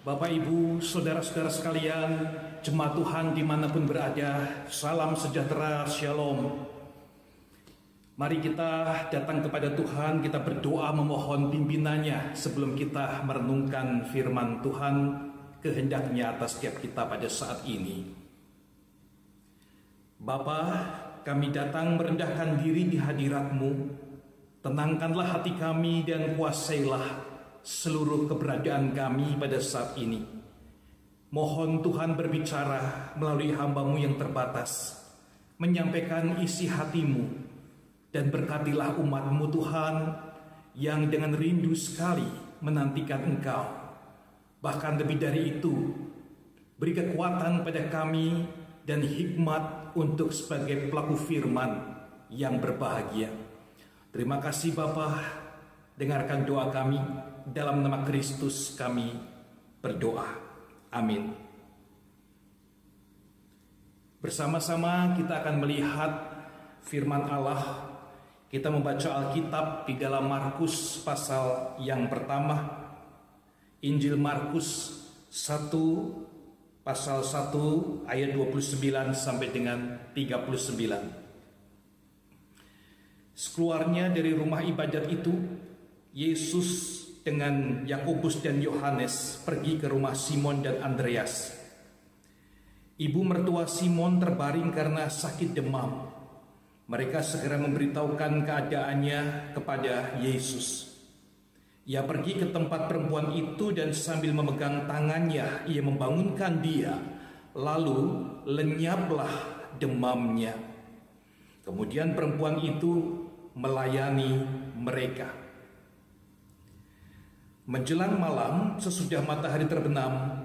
Bapak, Ibu, Saudara-saudara sekalian, jemaat Tuhan di mana pun berada, salam sejahtera, shalom. Mari kita datang kepada Tuhan, kita berdoa memohon pimpinannya sebelum kita merenungkan firman Tuhan kehendaknya atas setiap kita pada saat ini. Bapa, kami datang merendahkan diri di hadiratmu, tenangkanlah hati kami dan kuasailah seluruh keberadaan kami pada saat ini. Mohon Tuhan berbicara melalui hambamu yang terbatas, menyampaikan isi hatimu, dan berkatilah umatmu Tuhan yang dengan rindu sekali menantikan Engkau. Bahkan lebih dari itu, beri kekuatan pada kami dan hikmat untuk sebagai pelaku firman yang berbahagia. Terima kasih Bapa, dengarkan doa kami dalam nama Kristus kami berdoa. Amin. Bersama-sama kita akan melihat firman Allah kita membaca Alkitab di dalam Markus pasal yang pertama, Injil Markus 1 pasal 1 ayat 29 sampai dengan 39. Sekeluarnya dari rumah ibadat itu, Yesus dengan Yakobus dan Yohanes pergi ke rumah Simon dan Andreas. Ibu mertua Simon terbaring karena sakit demam. Mereka segera memberitahukan keadaannya kepada Yesus. Ia pergi ke tempat perempuan itu dan sambil memegang tangannya, ia membangunkan dia. Lalu lenyaplah demamnya. Kemudian perempuan itu melayani mereka. Menjelang malam, sesudah matahari terbenam,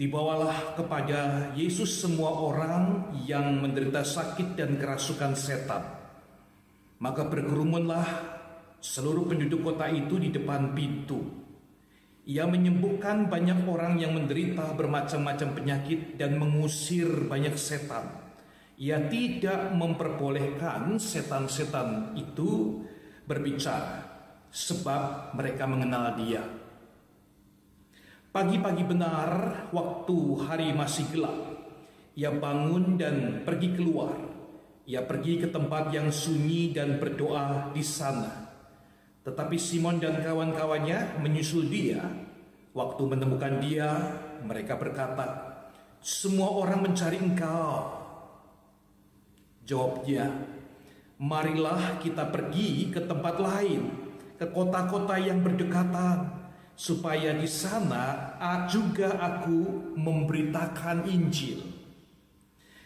Dibawalah kepada Yesus semua orang yang menderita sakit dan kerasukan setan. Maka berkerumunlah seluruh penduduk kota itu di depan pintu. Ia menyembuhkan banyak orang yang menderita bermacam-macam penyakit dan mengusir banyak setan. Ia tidak memperbolehkan setan-setan itu berbicara sebab mereka mengenal dia. Pagi-pagi benar, waktu hari masih gelap, ia bangun dan pergi keluar. Ia pergi ke tempat yang sunyi dan berdoa di sana. Tetapi Simon dan kawan-kawannya menyusul dia. Waktu menemukan dia, mereka berkata, "Semua orang mencari engkau." Jawabnya, "Marilah kita pergi ke tempat lain, ke kota-kota yang berdekatan." supaya di sana juga aku memberitakan Injil.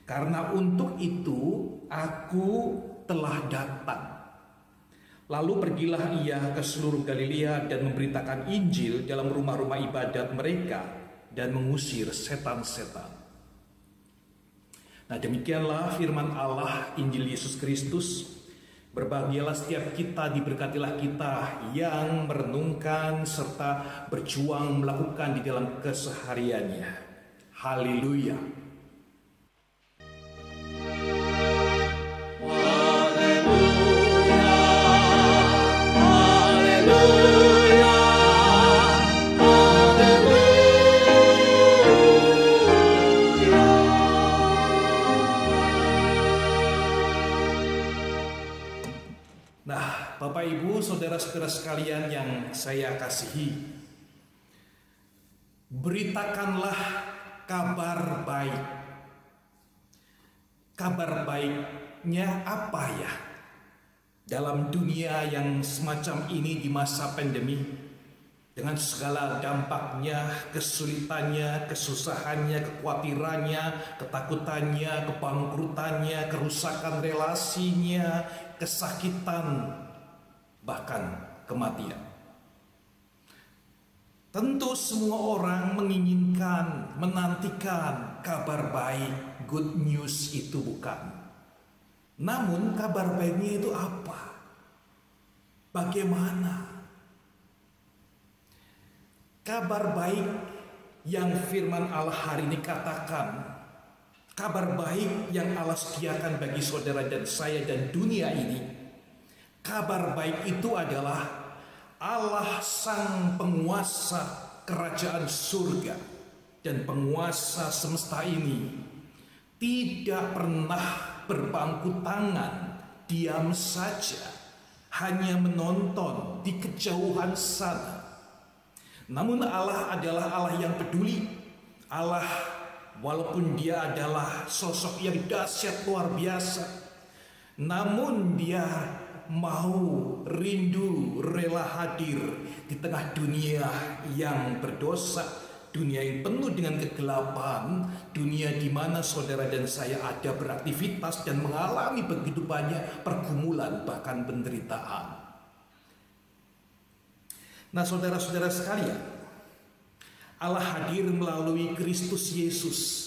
Karena untuk itu aku telah datang. Lalu pergilah ia ke seluruh Galilea dan memberitakan Injil dalam rumah-rumah ibadat mereka dan mengusir setan-setan. Nah demikianlah firman Allah Injil Yesus Kristus Berbahagialah setiap kita, diberkatilah kita yang merenungkan serta berjuang melakukan di dalam kesehariannya. Haleluya. Saudara-saudara sekalian yang saya kasihi, beritakanlah kabar baik. Kabar baiknya apa ya? Dalam dunia yang semacam ini di masa pandemi, dengan segala dampaknya, kesulitannya, kesusahannya, kekhawatirannya, ketakutannya, kebangkrutannya, kerusakan relasinya, kesakitan, bahkan kematian. Tentu semua orang menginginkan, menantikan kabar baik, good news itu bukan. Namun kabar baiknya itu apa? Bagaimana? Kabar baik yang firman Allah hari ini katakan, kabar baik yang Allah sediakan bagi saudara dan saya dan dunia ini Kabar baik itu adalah Allah sang penguasa kerajaan surga dan penguasa semesta ini tidak pernah berbangku tangan diam saja hanya menonton di kejauhan sana. Namun Allah adalah Allah yang peduli. Allah walaupun dia adalah sosok yang dahsyat luar biasa, namun dia mau rindu rela hadir di tengah dunia yang berdosa, dunia yang penuh dengan kegelapan, dunia di mana saudara dan saya ada beraktivitas dan mengalami begitu banyak pergumulan bahkan penderitaan. Nah, saudara-saudara sekalian, Allah hadir melalui Kristus Yesus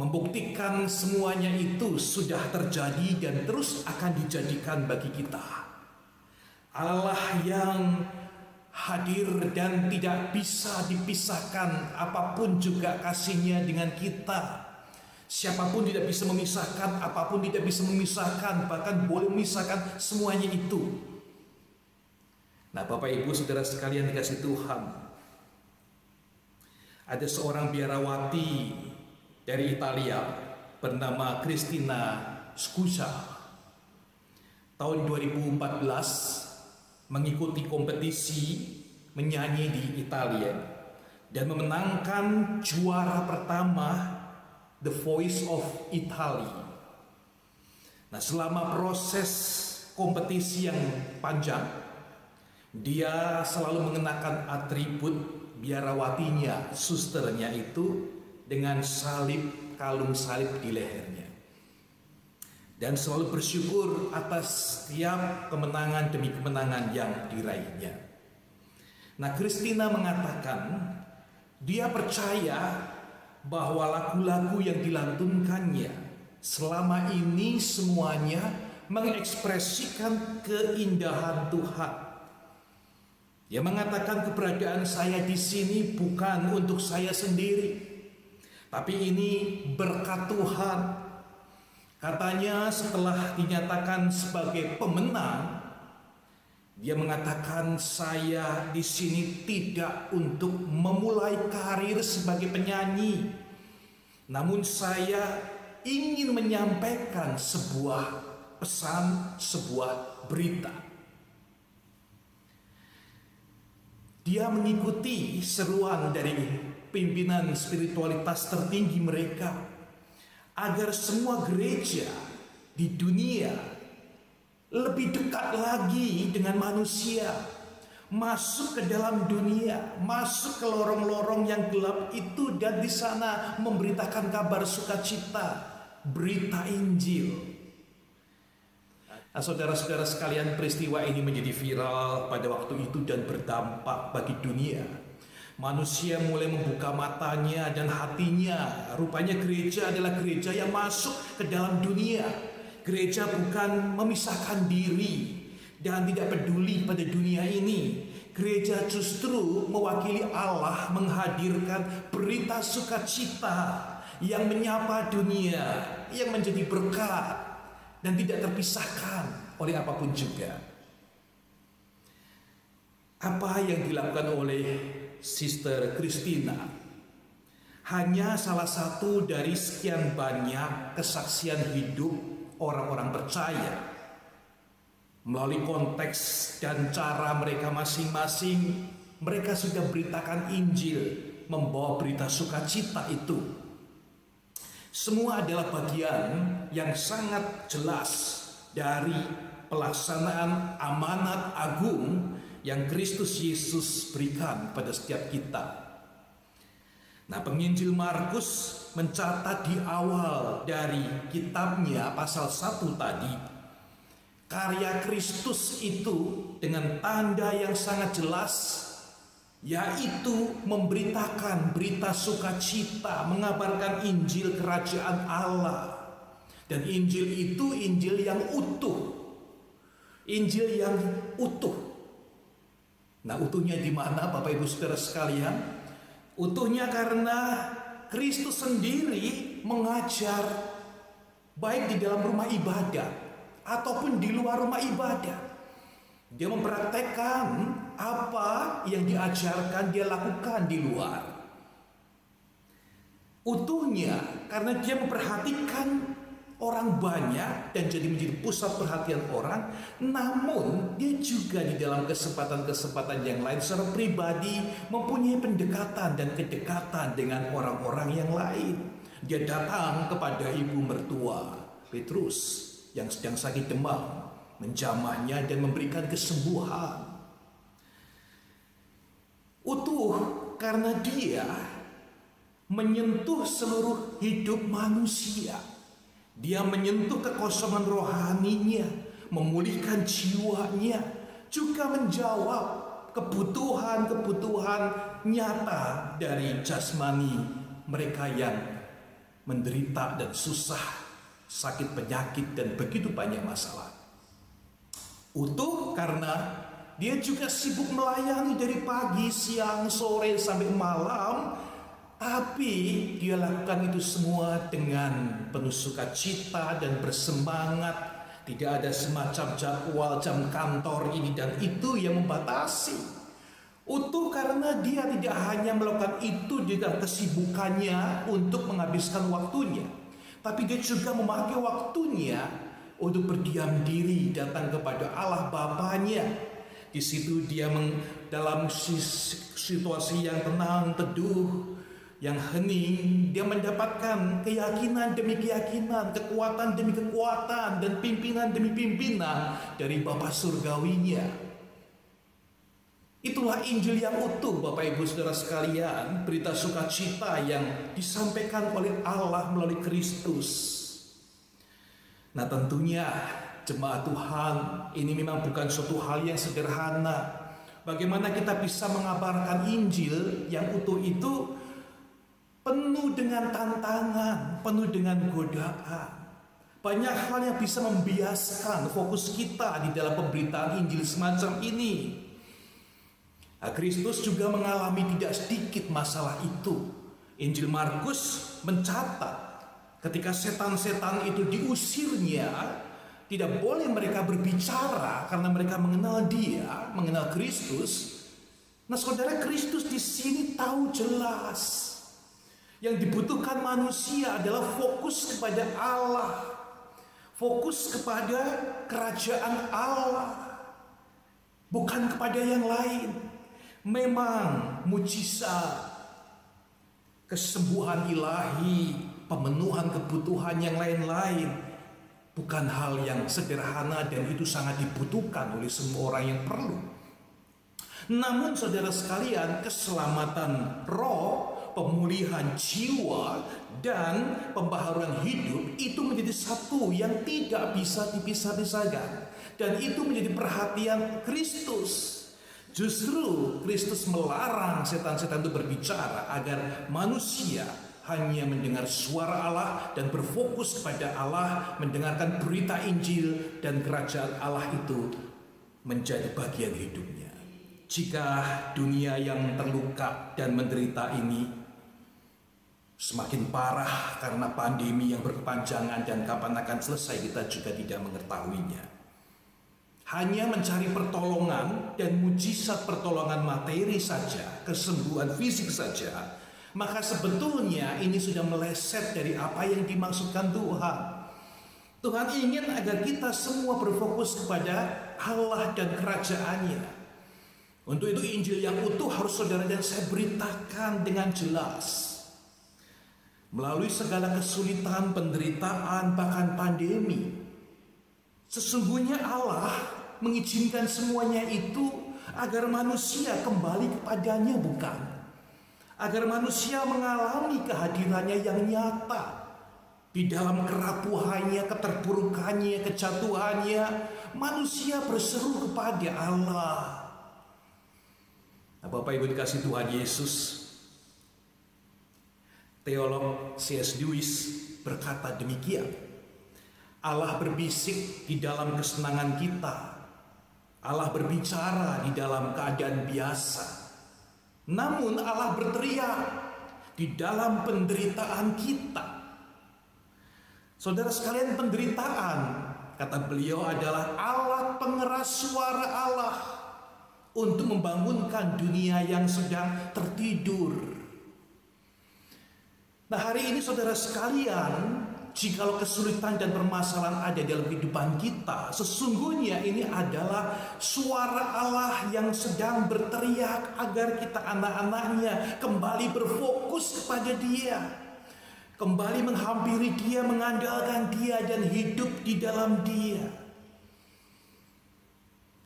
membuktikan semuanya itu sudah terjadi dan terus akan dijadikan bagi kita. Allah yang hadir dan tidak bisa dipisahkan apa pun juga kasihnya dengan kita. Siapa pun tidak bisa memisahkan, apa pun tidak bisa memisahkan, bahkan boleh memisahkan semuanya itu. Nah Bapak Ibu Saudara sekalian dikasih Tuhan. Ada seorang biarawati dari Italia bernama Christina Scusa tahun 2014 mengikuti kompetisi menyanyi di Italia dan memenangkan juara pertama The Voice of Italy. Nah, selama proses kompetisi yang panjang, dia selalu mengenakan atribut biarawatinya, susternya itu dengan salib kalung salib di lehernya dan selalu bersyukur atas setiap kemenangan demi kemenangan yang diraihnya. Nah, Christina mengatakan dia percaya bahwa lagu-lagu yang dilantunkannya selama ini semuanya mengekspresikan keindahan Tuhan. Dia mengatakan keberadaan saya di sini bukan untuk saya sendiri, tapi ini berkat Tuhan. Katanya setelah dinyatakan sebagai pemenang, dia mengatakan saya di sini tidak untuk memulai karir sebagai penyanyi. Namun saya ingin menyampaikan sebuah pesan, sebuah berita. Dia mengikuti seruan dari pimpinan spiritualitas tertinggi mereka agar semua gereja di dunia lebih dekat lagi dengan manusia masuk ke dalam dunia masuk ke lorong-lorong yang gelap itu dan di sana memberitakan kabar sukacita berita Injil Nah, saudara-saudara sekalian, peristiwa ini menjadi viral pada waktu itu dan berdampak bagi dunia. Manusia mulai membuka matanya dan hatinya. Rupanya gereja adalah gereja yang masuk ke dalam dunia. Gereja bukan memisahkan diri dan tidak peduli pada dunia ini. Gereja justru mewakili Allah menghadirkan berita sukacita yang menyapa dunia, yang menjadi berkat dan tidak terpisahkan oleh apa pun juga. Apa yang dilakukan oleh Sister Christina. Hanya salah satu dari sekian banyak kesaksian hidup orang-orang percaya. Melalui konteks dan cara mereka masing-masing mereka sudah beritakan Injil membawa berita sukacita itu. Semua adalah bagian yang sangat jelas dari pelaksanaan amanat agung yang Kristus Yesus berikan pada setiap kita. Nah, penginjil Markus mencatat di awal dari kitabnya pasal 1 tadi karya Kristus itu dengan tanda yang sangat jelas yaitu memberitakan berita sukacita, mengabarkan Injil kerajaan Allah. Dan Injil itu Injil yang utuh. Injil yang utuh Nah utuhnya di mana Bapak Ibu Saudara sekalian? Utuhnya karena Kristus sendiri mengajar baik di dalam rumah ibadah ataupun di luar rumah ibadah. Dia mempraktekkan apa yang diajarkan dia lakukan di luar. Utuhnya karena dia memperhatikan orang banyak dan jadi menjadi pusat perhatian orang, namun dia juga di dalam kesempatan-kesempatan yang lain secara pribadi mempunyai pendekatan dan kedekatan dengan orang-orang yang lain. Dia datang kepada ibu mertua Petrus yang sedang sakit demam, menjamahnya dan memberikan kesembuhan. Utuh karena dia menyentuh seluruh hidup manusia dia menyentuh kekosongan rohaninya, memulihkan jiwanya, juga menjawab kebutuhan-kebutuhan nyata dari jasmani mereka yang menderita dan susah, sakit penyakit dan begitu banyak masalah. Utuh karena dia juga sibuk melayani dari pagi, siang, sore sampai malam tapi dia lakukan itu semua dengan penuh sukacita dan bersemangat. Tidak ada semacam jadwal jam kantor ini dan itu yang membatasi. Utuh karena dia tidak hanya melakukan itu dengan kesibukannya untuk menghabiskan waktunya. Tapi dia juga memakai waktunya untuk berdiam diri datang kepada Allah Bapaknya. Di situ dia meng, dalam situasi yang tenang, teduh, yang hening, dia mendapatkan keyakinan demi keyakinan, kekuatan demi kekuatan, dan pimpinan demi pimpinan dari Bapa Surgawinya. Itulah Injil yang utuh Bapak Ibu Saudara sekalian, berita sukacita yang disampaikan oleh Allah melalui Kristus. Nah tentunya jemaat Tuhan ini memang bukan suatu hal yang sederhana. Bagaimana kita bisa mengabarkan Injil yang utuh itu penuh dengan tantangan, penuh dengan godaan. Banyak hal yang bisa membiaskan fokus kita di dalam pemberitaan Injil semacam ini. Nah, Kristus juga mengalami tidak sedikit masalah itu. Injil Markus mencatat ketika setan-setan itu diusirnya, tidak boleh mereka berbicara karena mereka mengenal Dia, mengenal Kristus. Nah, saudara Kristus di sini tahu jelas yang dibutuhkan manusia adalah fokus kepada Allah. Fokus kepada kerajaan Allah. Bukan kepada yang lain. Memang mujizat kesembuhan ilahi, pemenuhan kebutuhan yang lain-lain bukan hal yang sederhana dan itu sangat dibutuhkan oleh semua orang yang perlu. Namun saudara sekalian, keselamatan roh pemulihan jiwa dan pembaharuan hidup itu menjadi satu yang tidak bisa dipisah-pisahkan dan itu menjadi perhatian Kristus. Justru Kristus melarang setan-setan itu berbicara agar manusia hanya mendengar suara Allah dan berfokus kepada Allah, mendengarkan berita Injil dan kerajaan Allah itu menjadi bagian hidupnya. Jika dunia yang terluka dan menderita ini semakin parah karena pandemi yang berkepanjangan dan kapan akan selesai kita juga tidak mengetahuinya. Hanya mencari pertolongan dan mujizat pertolongan materi saja, kesembuhan fisik saja, maka sebetulnya ini sudah meleset dari apa yang dimaksudkan Tuhan. Tuhan ingin agar kita semua berfokus kepada Allah dan kerajaannya. Untuk itu Injil yang utuh harus saudara dan saya beritakan dengan jelas melalui segala kesulitan, penderitaan, bahkan pandemi. Sesungguhnya Allah mengizinkan semuanya itu agar manusia kembali kepadanya bukan. Agar manusia mengalami kehadirannya yang nyata. Di dalam kerapuhannya, keterpurukannya, kejatuhannya, manusia berseru kepada Allah. Nah, Bapak Ibu dikasih Tuhan Yesus, Teolog C.S. Lewis berkata demikian. Allah berbisik di dalam kesenangan kita. Allah berbicara di dalam keadaan biasa. Namun Allah berteriak di dalam penderitaan kita. Saudara sekalian penderitaan kata beliau adalah alat pengeras suara Allah untuk membangunkan dunia yang sedang tertidur. Nah, hari ini saudara sekalian, jikalau kesulitan dan permasalahan ada dalam kehidupan kita, sesungguhnya ini adalah suara Allah yang sedang berteriak agar kita anak-anaknya kembali berfokus kepada Dia. Kembali menghampiri Dia, mengandalkan Dia dan hidup di dalam Dia.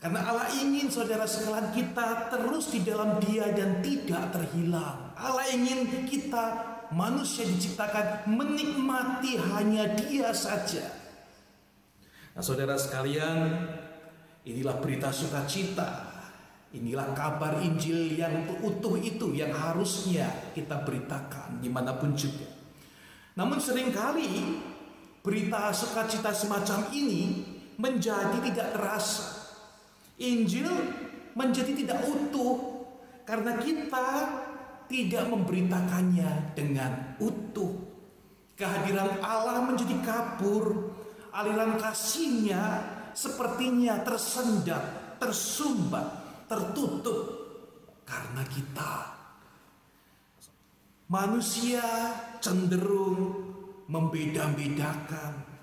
Karena Allah ingin saudara sekalian kita terus di dalam dia dan tidak terhilang. Allah ingin kita manusia diciptakan menikmati hanya dia saja. Nah saudara sekalian, inilah berita sukacita. Inilah kabar Injil yang utuh itu yang harusnya kita beritakan di mana pun juga. Namun sering kali berita sukacita semacam ini menjadi tidak terasa Injil menjadi tidak utuh karena kita tidak memberitakannya dengan utuh. Kehadiran Allah menjadi kabur, aliran kasihnya sepertinya tersendat, tersumbat, tertutup karena kita manusia cenderung membeda-bedakan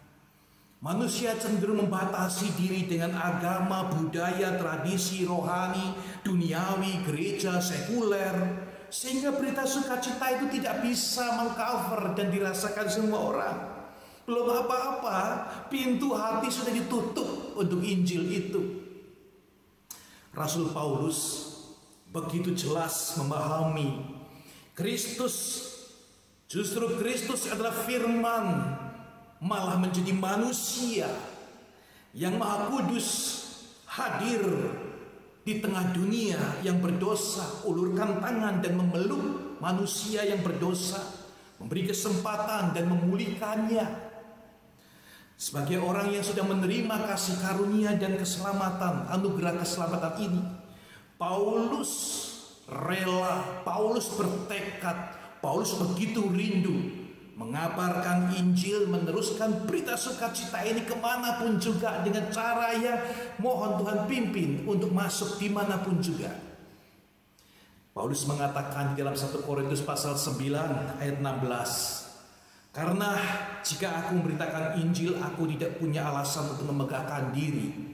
Manusia cenderung membatasi diri dengan agama, budaya, tradisi, rohani, duniawi, gereja, sekuler. Sehingga berita sukacita itu tidak bisa mengcover dan dirasakan semua orang. Belum apa-apa, pintu hati sudah ditutup untuk Injil itu. Rasul Paulus begitu jelas memahami Kristus justru Kristus adalah firman malah menjadi manusia yang maha kudus hadir di tengah dunia yang berdosa, ulurkan tangan dan memeluk manusia yang berdosa, memberi kesempatan dan memulihkannya. Sebagai orang yang sudah menerima kasih karunia dan keselamatan, anugerah keselamatan ini, Paulus rela, Paulus bertekad, Paulus begitu rindu mengabarkan Injil, meneruskan berita sukacita ini ke mana pun juga dengan cara yang mohon Tuhan pimpin untuk masuk di mana pun juga. Paulus mengatakan di dalam 1 Korintus pasal 9 ayat 16 Karena jika aku memberitakan Injil aku tidak punya alasan untuk memegahkan diri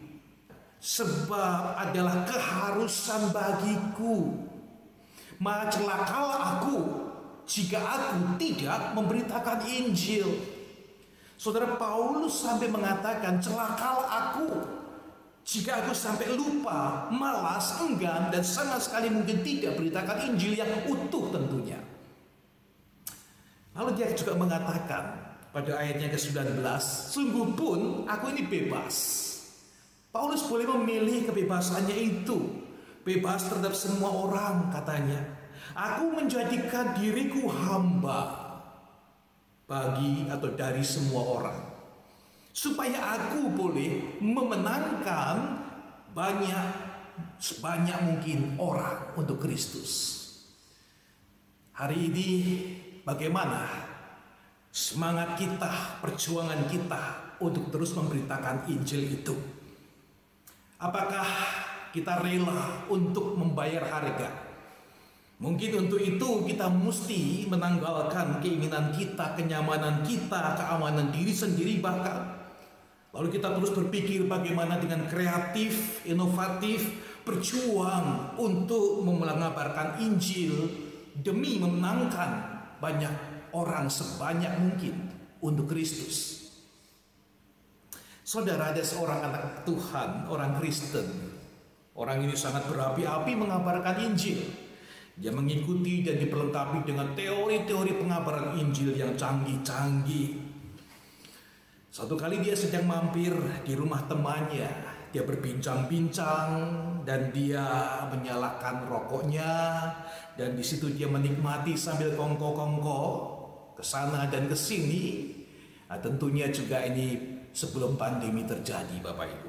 Sebab adalah keharusan bagiku Maka celakalah aku jika aku tidak memberitakan Injil. Saudara Paulus sampai mengatakan celakalah aku jika aku sampai lupa, malas, enggan dan sama sekali mungkin tidak beritakan Injil yang utuh tentunya. Lalu dia juga mengatakan pada ayatnya ke-19, sungguh pun aku ini bebas. Paulus boleh memilih kebebasannya itu. Bebas terhadap semua orang katanya. Aku menjadikan diriku hamba bagi atau dari semua orang. Supaya aku boleh memenangkan banyak sebanyak mungkin orang untuk Kristus. Hari ini bagaimana semangat kita, perjuangan kita untuk terus memberitakan Injil itu? Apakah kita rela untuk membayar harga Mungkin untuk itu kita mesti menanggalkan keinginan kita, kenyamanan kita, keamanan diri sendiri bahkan. Lalu kita terus berpikir bagaimana dengan kreatif, inovatif, berjuang untuk mengabarkan Injil demi memenangkan banyak orang sebanyak mungkin untuk Kristus. Saudara ada seorang anak Tuhan, orang Kristen. Orang ini sangat berapi-api mengabarkan Injil. Dia mengikuti dan diperlengkapi dengan teori-teori pengabaran Injil yang canggih-canggih. Satu kali dia sedang mampir di rumah temannya. Dia berbincang-bincang dan dia menyalakan rokoknya dan di situ dia menikmati sambil kongko-kongko ke sana dan ke sini. Nah, tentunya juga ini sebelum pandemi terjadi Bapak Ibu.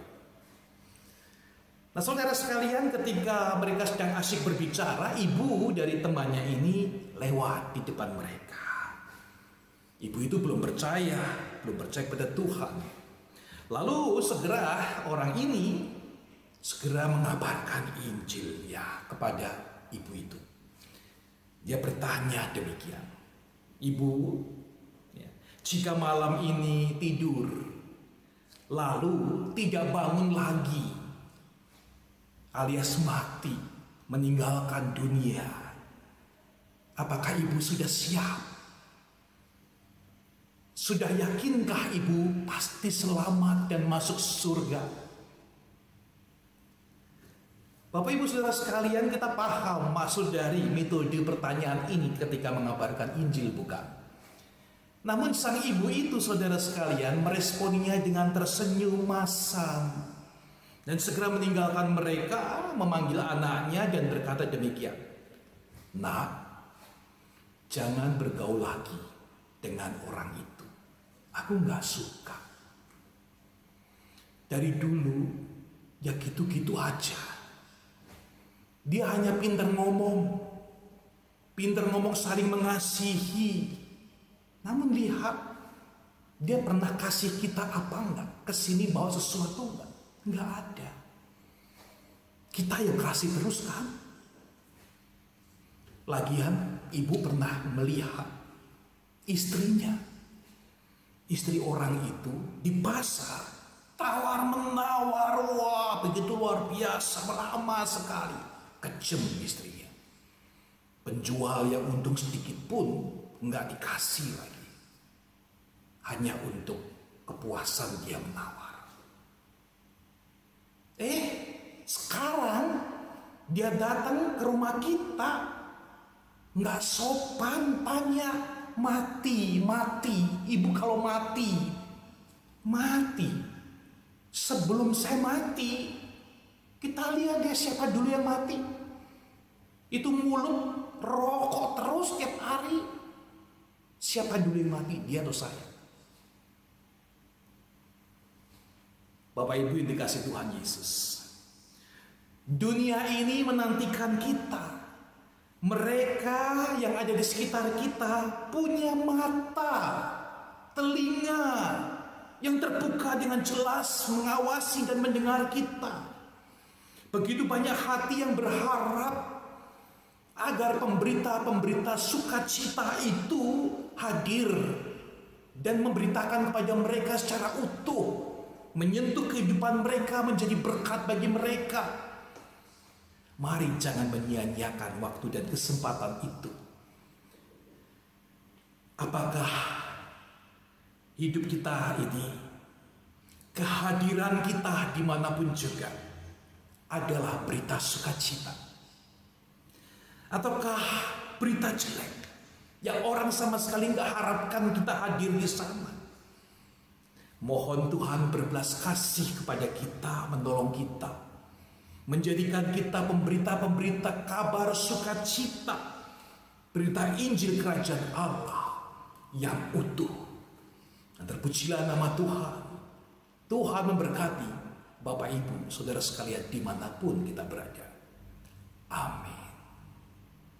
Nah saudara sekalian ketika mereka sedang asyik berbicara Ibu dari temannya ini lewat di depan mereka. Ibu itu belum percaya Belum percaya pada Tuhan. Lalu segera orang ini segera mengabarkan Injilnya kepada ibu itu. Dia bertanya demikian, Ibu, ya, jika malam ini tidur, lalu tidak bangun lagi, alias mati, meninggalkan dunia, apakah ibu sudah siap? Sudah yakinkah ibu pasti selamat dan masuk surga? Bapak Ibu Saudara sekalian kita paham maksud dari metode pertanyaan ini ketika mengabarkan Injil bukan? Namun sang ibu itu saudara sekalian meresponinya dengan tersenyum masam dan segera meninggalkan mereka memanggil anaknya dan berkata demikian. Nak, jangan bergaul lagi dengan orang itu. Aku nggak suka. Dari dulu ya gitu-gitu aja dia hanya pintar ngomong. Pintar ngomong saling mengasihi. Namun lihat, dia pernah kasih kita apa enggak? Ke sini bawa sesuatu enggak? Enggak ada. Kita yang kasih terus kan? Lagian ibu pernah melihat istrinya. Istri orang itu di pasar tawar menawar wah begitu luar biasa lama sekali Kejem istrinya. Penjual yang untung sedikit pun nggak dikasih lagi. Hanya untuk kepuasan dia menawar. Eh, sekarang dia datang ke rumah kita. Nggak sopan tanya, mati, mati. Ibu kalau mati, mati. Sebelum saya mati, kita lihat dia siapa dulu yang mati. Itu mulut rokok terus setiap hari. Siapa dulu yang mati? Dia atau saya? Bapak Ibu yang dikasih Tuhan Yesus. Dunia ini menantikan kita. Mereka yang ada di sekitar kita punya mata, telinga yang terbuka dengan jelas mengawasi dan mendengar kita. Begitu banyak hati yang berharap agar pemberita-pemberita sukacita itu hadir dan memberitakan kepada mereka secara utuh, menyentuh kehidupan mereka menjadi berkat bagi mereka. Mari jangan menyia-nyiakan waktu dan kesempatan itu. Apakah hidup kita ini, kehadiran kita di mana pun juga, adalah berita sukacita? Ataukah berita jelek yang orang sama sekali nggak harapkan kita hadir di sana? Mohon Tuhan berbelas kasih kepada kita, menolong kita, menjadikan kita pemberita-pemberita kabar sukacita, berita Injil Kerajaan Allah yang utuh. Dan terpujilah nama Tuhan. Tuhan memberkati Bapak Ibu, Saudara sekalian di mana pun kita berada. Amin.